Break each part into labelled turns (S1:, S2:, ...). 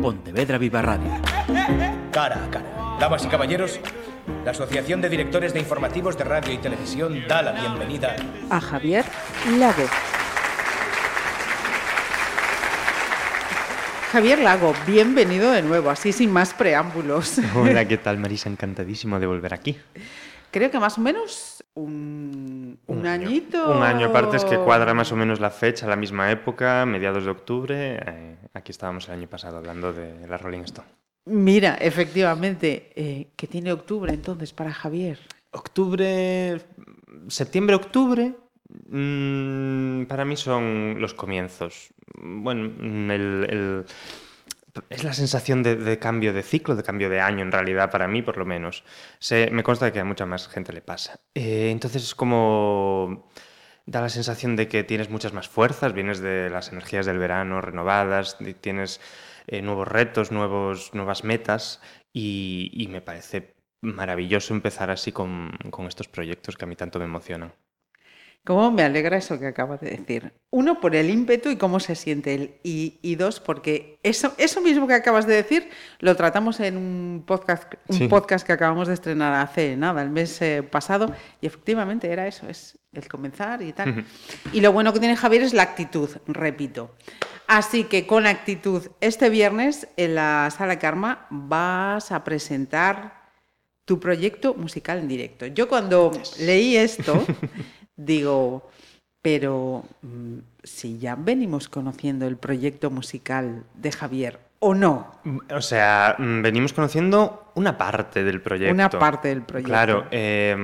S1: Pontevedra Viva Radio.
S2: Cara a cara. Damas y caballeros, la Asociación de Directores de Informativos de Radio y Televisión da la bienvenida
S3: a Javier Lago. Javier Lago, bienvenido de nuevo, así sin más preámbulos.
S4: Hola, ¿qué tal, Marisa? Encantadísimo de volver aquí.
S3: Creo que más o menos un, un, añito.
S4: Un año, aparte es que cuadra más o menos la fecha, la misma época, mediados de octubre. Eh, aquí estábamos el año pasado hablando de la Rolling Stone.
S3: Mira, efectivamente, eh, ¿qué tiene octubre entonces para Javier?
S4: Octubre, septiembre, octubre, mmm, para mí son los comienzos. Bueno, el, el es la sensación de, cambio de ciclo, de cambio de año en realidad, para mí por lo menos. Se, me consta que a mucha más gente le pasa. Eh, entonces es como... Da la sensación de que tienes muchas más fuerzas, vienes de las energías del verano renovadas, tienes eh, nuevos retos, nuevos, nuevas metas y, y, me parece maravilloso empezar así con, con estos proyectos que a mí tanto me emocionan.
S3: ¿Cómo me alegra eso que acabas de decir? Uno, por el ímpetu y cómo se siente él. Y, y dos, porque eso, eso mismo que acabas de decir lo tratamos en un podcast, un sí. podcast que acabamos de estrenar hace nada, el mes eh, pasado. Y efectivamente era eso, es el comenzar y tal. Uh -huh. Y lo bueno que tiene Javier es la actitud, repito. Así que con actitud, este viernes en la Sala Karma vas a presentar tu proyecto musical en directo. Yo cuando leí esto... digo, pero mm, si ya venimos conociendo el proyecto musical de Javier, ¿o no?
S4: O sea, mm, venimos conociendo una parte del proyecto.
S3: Una parte del proyecto.
S4: Claro, eh,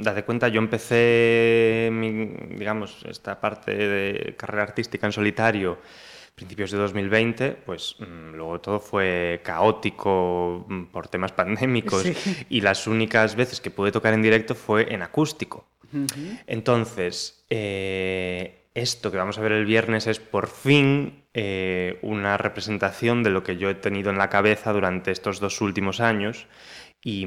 S4: date cuenta, yo empecé, mi, digamos, esta parte de carrera artística en solitario principios de 2020, pues luego todo fue caótico por temas pandémicos sí. y las únicas veces que pude tocar en directo fue en acústico. Entonces, eh, esto que vamos a ver el viernes es por fin eh, una representación de lo que yo he tenido en la cabeza durante estos dos últimos años y,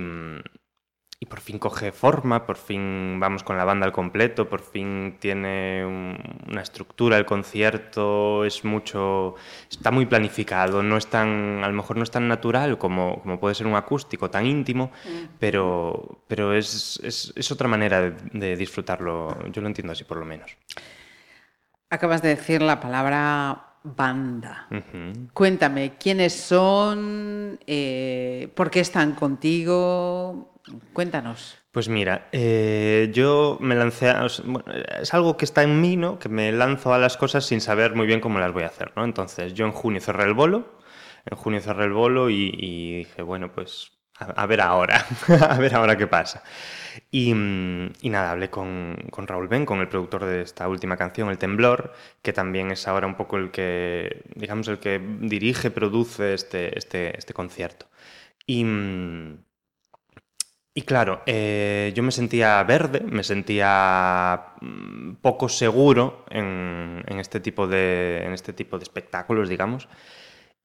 S4: y por fin coge forma, por fin vamos con la banda al completo, por fin tiene un, una estructura el concierto, es mucho, está muy planificado, no es tan, a lo mejor no es tan natural como, como puede ser un acústico, tan íntimo, mm. pero, pero es, es, es, otra manera de, de disfrutarlo, yo lo entiendo así por lo menos.
S3: Acabas de decir la palabra banda. Uh -huh. Cuéntame, ¿quiénes son? Eh, ¿Por qué están contigo? Cuéntanos.
S4: Pues mira, eh, yo me lancé, a, bueno, es algo que está en mí, ¿no? Que me lanzo a las cosas sin saber muy bien cómo las voy a hacer, ¿no? Entonces, yo en junio cerré el bolo, en junio cerré el bolo y, dije, bueno, pues a, a, ver ahora, a ver ahora qué pasa. Y, y nada, hablé con, con, Raúl Ben, con el productor de esta última canción, El Temblor, que también es ahora un poco el que, digamos, el que dirige, produce este, este, este concierto. Y y claro, eh, yo me sentía verde, me sentía mm, poco seguro en, este tipo de, en este tipo de espectáculos, digamos,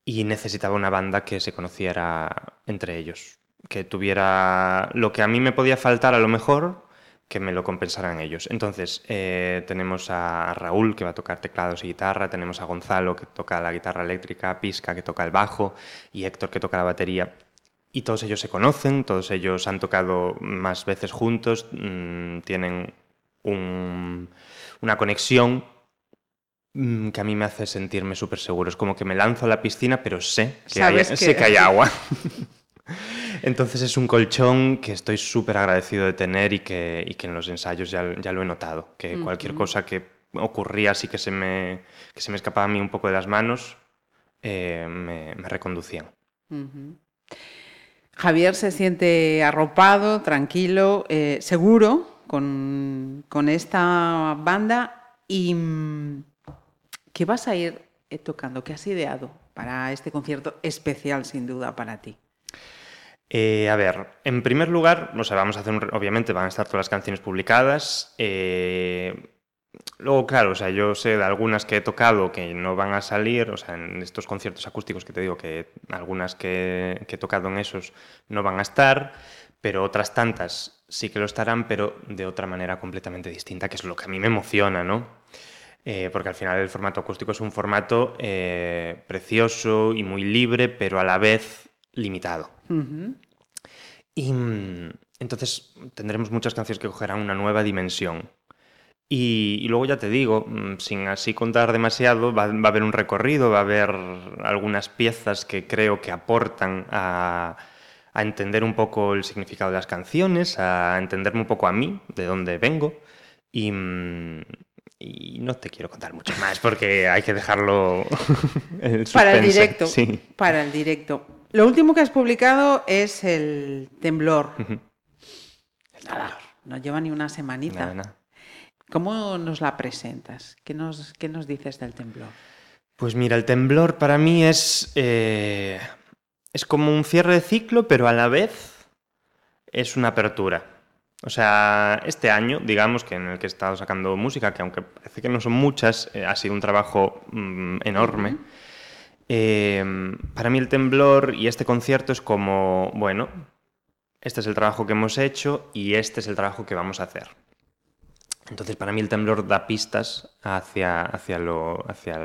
S4: y necesitaba una banda que se conociera entre ellos, que tuviera lo que a mí me podía faltar a lo mejor, que me lo compensaran ellos. Entonces, eh, tenemos a Raúl, que va a tocar teclados y guitarra, tenemos a Gonzalo, que toca la guitarra eléctrica, Pisca, que toca el bajo, y Héctor, que toca la batería y todos ellos se conocen, todos ellos han tocado más veces juntos, mmm, tienen un, una conexión mmm, que a mí me hace sentirme súper seguro. Es como que me lanzo a la piscina, pero sé que, hay, que... Sé que hay agua. Entonces es un colchón que estoy súper agradecido de tener y que, y que en los ensayos ya, ya lo he notado, que uh -huh. cualquier cosa que ocurría así que se, me, que se me escapaba a mí un poco de las manos, eh, me, me reconducían.
S3: Uh -huh. Javier se siente arropado, tranquilo, eh, seguro con, con, esta banda y mm, ¿qué vas a ir eh, tocando? ¿Qué has ideado para este concierto especial sin duda para ti?
S4: Eh, a ver, en primer lugar, vamos a hacer un, obviamente van a estar todas las canciones publicadas. Luego, claro, o sea, yo sé de algunas que he tocado que no van a salir, o sea, en estos conciertos acústicos que te digo que algunas que, que he tocado en esos no van a estar, pero otras tantas sí que lo estarán, pero de otra manera completamente distinta, que es lo que a mí me emociona, ¿no? eh, porque al final el formato acústico es un formato eh, precioso y muy libre, pero a la vez limitado. Y mm, entonces tendremos muchas canciones que cogerán una nueva dimensión. Y, luego ya te digo, mm, sin así contar demasiado, va, a haber un recorrido, va a haber algunas piezas que creo que aportan a, entender un poco el significado de las canciones, a entenderme un poco a mí, de dónde vengo. Y, mm, no te quiero contar mucho más porque hay que dejarlo
S3: para el directo. Para el directo. Lo último que has publicado es el temblor. Nada, no lleva ni una semanita. ¿Cómo nos la presentas? ¿Qué nos, qué nos dices del temblor?
S4: Pues mira, el temblor para mí es, eh, es como un cierre de ciclo, pero a la vez es una apertura. O sea, este año, digamos, que en el que he estado sacando música, que aunque parece que no son muchas, eh, ha sido un trabajo mm, enorme. Eh, para mí el temblor y este concierto es como, bueno, este es el trabajo que hemos hecho y este es el trabajo que vamos a hacer. Entonces, para mí el temblor da pistas hacia, hacia, lo, hacia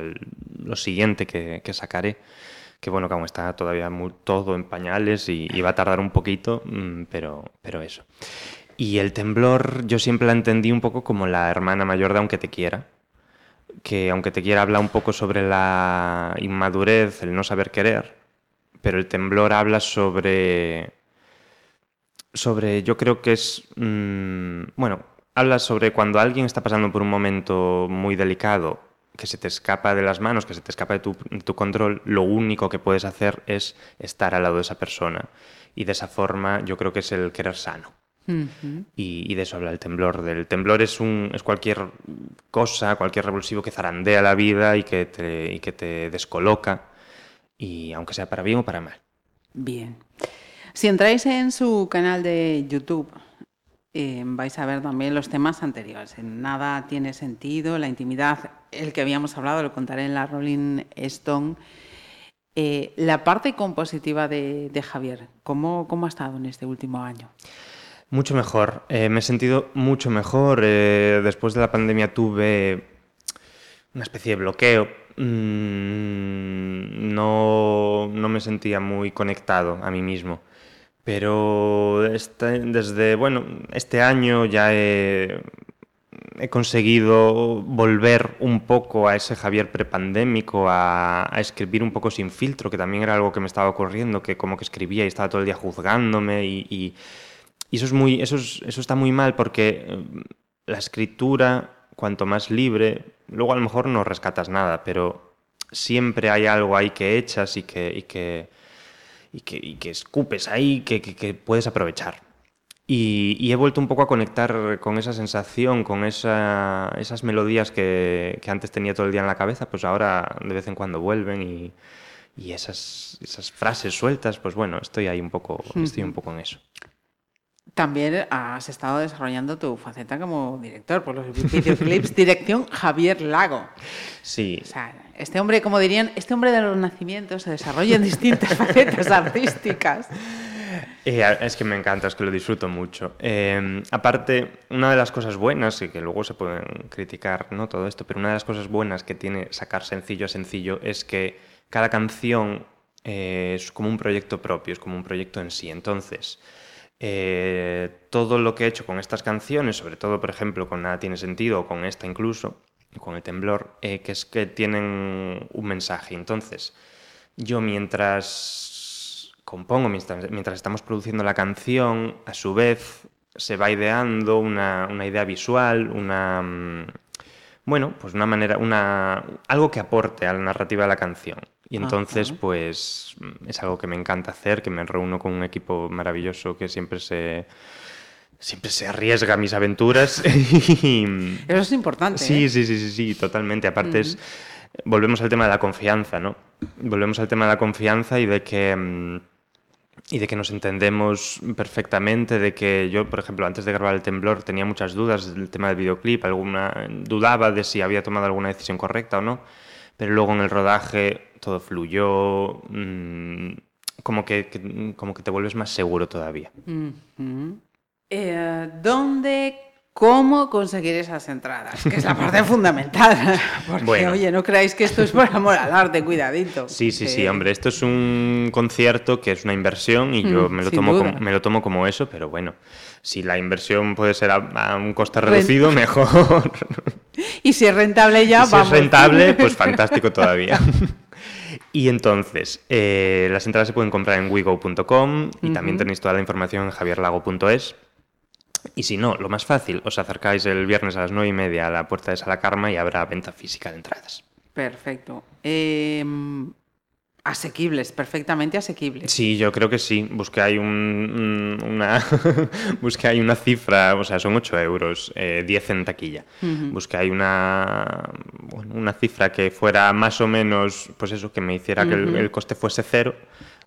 S4: lo siguiente que, sacaré. Que bueno, como está todavía muy, todo en pañales y, va a tardar un poquito, mm, pero, pero eso. Y el temblor yo siempre la entendí un poco como la hermana mayor de Aunque te quiera. Que aunque te quiera habla un poco sobre la inmadurez, el no saber querer, pero el temblor habla sobre sobre, yo creo que es, mm, bueno, habla sobre cuando alguien está pasando por un momento muy delicado, que se te escapa de las manos, que se te escapa de tu, control, lo único que puedes hacer es estar al lado de esa persona. Y de esa forma yo creo que es el querer sano. y, de eso habla el temblor. Del temblor es, un, es cualquier cosa, cualquier revulsivo que zarandea la vida y que, te, y que te descoloca, y aunque sea para bien o para mal.
S3: Bien. Si entráis en su canal de YouTube, eh, vais a ver también los temas anteriores. Nada tiene sentido, la intimidad, el que habíamos hablado, lo contaré en la Rolling Stone. Eh, la parte compositiva de, Javier, ¿cómo, ¿cómo, ha estado en este último año?
S4: Mucho mejor. Eh, me he sentido mucho mejor. después de la pandemia tuve una especie de bloqueo. Mm, no, no me sentía muy conectado a mí mismo. Pero este, desde, bueno, este año ya he, conseguido volver un poco a ese Javier prepandémico, a, a, escribir un poco sin filtro, que también era algo que me estaba ocurriendo, que como que escribía y estaba todo el día juzgándome y, eso, es muy, eso, eso está muy mal porque eh, la escritura, cuanto más libre, luego a lo mejor no rescatas nada, pero siempre hay algo ahí que echas y que, y que y que, escupes ahí, que, que puedes aprovechar. Y, he vuelto un poco a conectar con esa sensación, con esa, esas melodías que, antes tenía todo el día en la cabeza, pues ahora de vez en cuando vuelven y, y esas, esas, frases sueltas, pues bueno, estoy ahí un poco, estoy un poco en eso.
S3: También has estado desarrollando tu faceta como director por los videoclips, dirección Javier Lago.
S4: Sí.
S3: O sea, este hombre, como dirían, este hombre de los nacimientos se desarrolla en distintas facetas artísticas.
S4: Eh, es que me encanta, es que lo disfruto mucho. Eh, aparte, una de las cosas buenas, y que luego se pueden criticar ¿no? todo esto, pero una de las cosas buenas que tiene sacar sencillo a sencillo es que cada canción eh, es como un proyecto propio, es como un proyecto en sí. Entonces, todo lo que he hecho con estas canciones, sobre todo, por ejemplo, con Nada Tiene Sentido, o con esta incluso, con el temblor, eh, que es que tienen un mensaje. Entonces, yo mientras compongo, mientras, estamos produciendo la canción, a su vez se va ideando una, idea visual, una... Mm, bueno, pues una manera, una, algo que aporte a la narrativa de la canción. Y entonces, pues, es algo que me encanta hacer, que me reúno con un equipo maravilloso que siempre se, siempre se arriesga a mis aventuras.
S3: Eso es importante.
S4: Sí, ¿eh? sí, sí, sí, sí, totalmente. Aparte es, volvemos al tema de la confianza, ¿no? Volvemos al tema de la confianza y de que mm, y de que nos entendemos perfectamente, de que yo, por ejemplo, antes de grabar El Temblor tenía muchas dudas del tema del videoclip, alguna dudaba de si había tomado alguna decisión correcta o no, pero luego en el rodaje todo fluyó, mm, como, que, como que te vuelves más seguro todavía.
S3: Eh, ¿Dónde cómo conseguir esas entradas, que es la parte fundamental. Porque, oye, no creáis que esto es por amor al arte, cuidadito.
S4: Sí, sí, sí, hombre, esto es un concierto que es una inversión y yo mm, me lo, tomo como, me lo tomo como eso, pero bueno, si la inversión puede ser a, un coste reducido, mejor.
S3: Y si es rentable ya,
S4: si es rentable, pues fantástico todavía. Y entonces, eh, las entradas se pueden comprar en wigo.com y también tenéis toda la información en javierlago.es. Y si no, lo más fácil, os acercáis el viernes a las nueve y media a la puerta de Sala Karma y habrá venta física de entradas.
S3: Perfecto. Em, asequibles, perfectamente asequibles.
S4: Sí, yo creo que sí. Busqué ahí una, busqué ahí una cifra, o sea, son 8 euros, eh, 10 en taquilla. Busqué ahí una, una cifra que fuera más o menos, pues eso, que me hiciera que el, coste fuese cero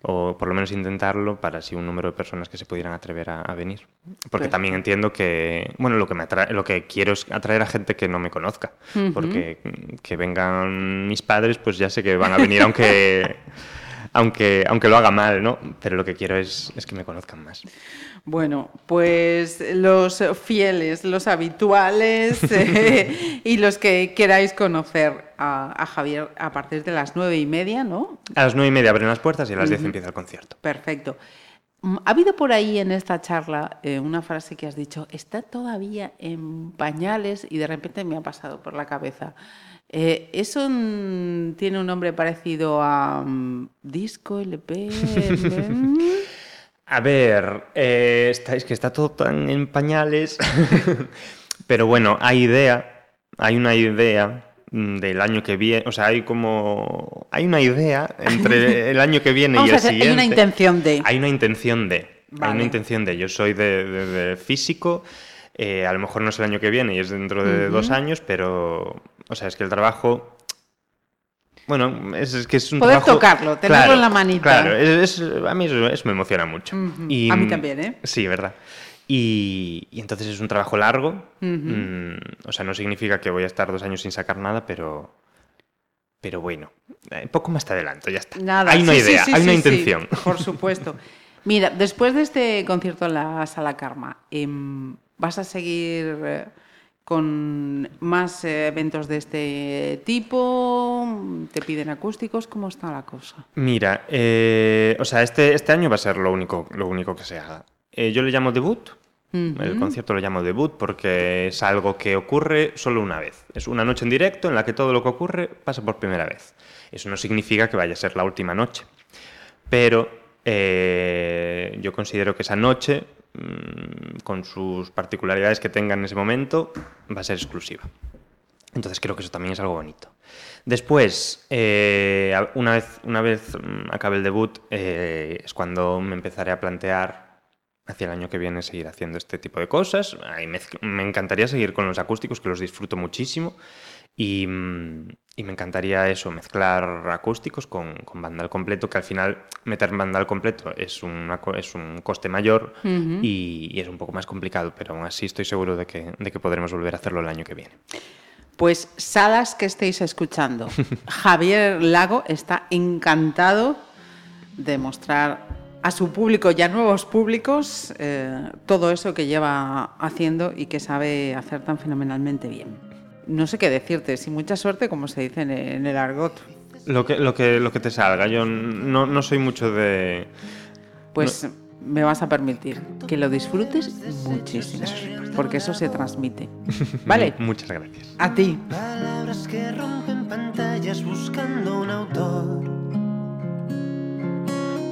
S4: o por lo menos intentarlo para así un número de personas que se pudieran atrever a, venir. Porque también entiendo que, bueno, lo que, me lo que quiero es atraer a gente que no me conozca, porque que vengan mis padres, pues ya sé que van a venir aunque, aunque, aunque lo haga mal, ¿no? Pero lo que quiero es, es que me conozcan más.
S3: Bueno, pues los fieles, los habituales eh, y los que queráis conocer a, Javier a partir de las nueve y media, ¿no?
S4: A las nueve y media abren las puertas y a las diez empieza el concierto.
S3: Perfecto. Mm, ha habido por ahí en esta charla eh, una frase que has dicho, está todavía en pañales y de repente me ha pasado por la cabeza. Eh, ¿Eso tiene un nombre parecido a mm, disco, LP?
S4: A ver, eh, es que está todo tan en pañales, pero bueno, hay idea, hay una idea mm, del año que viene, o sea, hay como, hay una idea entre el año que viene y el siguiente.
S3: Hay una intención de.
S4: Hay una intención de. Hay una intención de. Yo soy de, físico, eh, a lo mejor no es el año que viene y es dentro de dos años, pero, o sea, es que el trabajo bueno, es, que es un
S3: Poder tocarlo, tenerlo en la manita.
S4: Claro, a mí eso, me emociona mucho.
S3: y, a mí también, ¿eh?
S4: Sí, verdad. Y, entonces es un trabajo largo. Mm, o sea, no significa que voy a estar dos años sin sacar nada, pero, pero bueno, eh, poco más te adelanto, ya está. Nada. Hay una idea, hay una intención.
S3: por supuesto. Mira, después de este concierto en la Sala Karma, em, ¿vas a seguir eh, con más eh, eventos de este tipo? ¿Te piden acústicos? ¿Cómo está la cosa?
S4: Mira, eh, o sea, este, este año va a ser lo único, lo único que se haga. Eh, yo le llamo debut. El concierto lo llamo debut porque es algo que ocurre solo una vez. Es una noche en directo en la que todo lo que ocurre pasa por primera vez. Eso no significa que vaya a ser la última noche. Pero yo considero que esa noche con sus particularidades que tenga en ese momento, va a ser exclusiva. Entonces creo que eso también es algo bonito. Después, eh, una, vez, una vez mm, acabe el debut, eh, es cuando me empezaré a plantear hacia el año que viene seguir haciendo este tipo de cosas. me, encantaría seguir con los acústicos, que los disfruto muchísimo. Y, mm, y, me encantaría eso, mezclar acústicos con, con banda al completo, que al final meter banda al completo es, una, es un coste mayor y, es un poco más complicado, pero aún así estoy seguro de que, de que podremos volver a hacerlo el año que viene.
S3: Pues salas que estéis escuchando, Javier Lago está encantado de mostrar a su público y a nuevos públicos eh, todo eso que lleva haciendo y que sabe hacer tan fenomenalmente bien no sé qué decirte, sin mucha suerte, como se dice en el argot.
S4: Lo que, lo que, lo que te salga, yo no, soy mucho de...
S3: Pues me vas a permitir que lo disfrutes muchísimo, porque eso se transmite. ¿Vale?
S4: Muchas gracias.
S3: A ti.
S1: Palabras que rompen pantallas buscando un autor.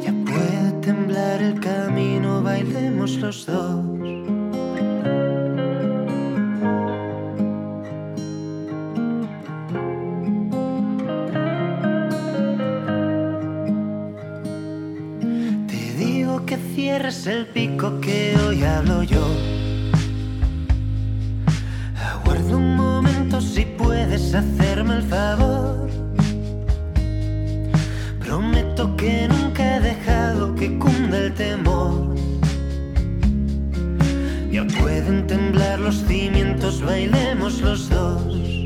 S1: Ya puede temblar el camino, bailemos los dos. Pueden temblar los cimientos, bailemos los dos.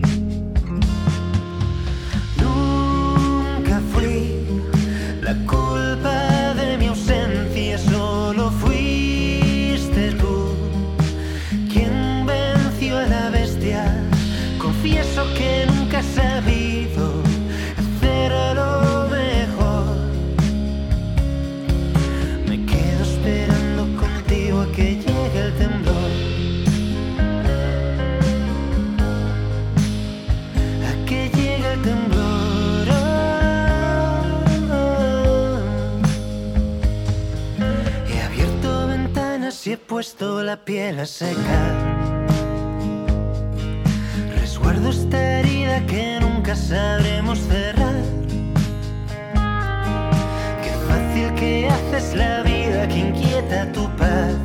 S4: Puesto la piel a secar. Resguardo esta herida que nunca sabremos cerrar. Qué fácil que haces la vida que inquieta tu paz.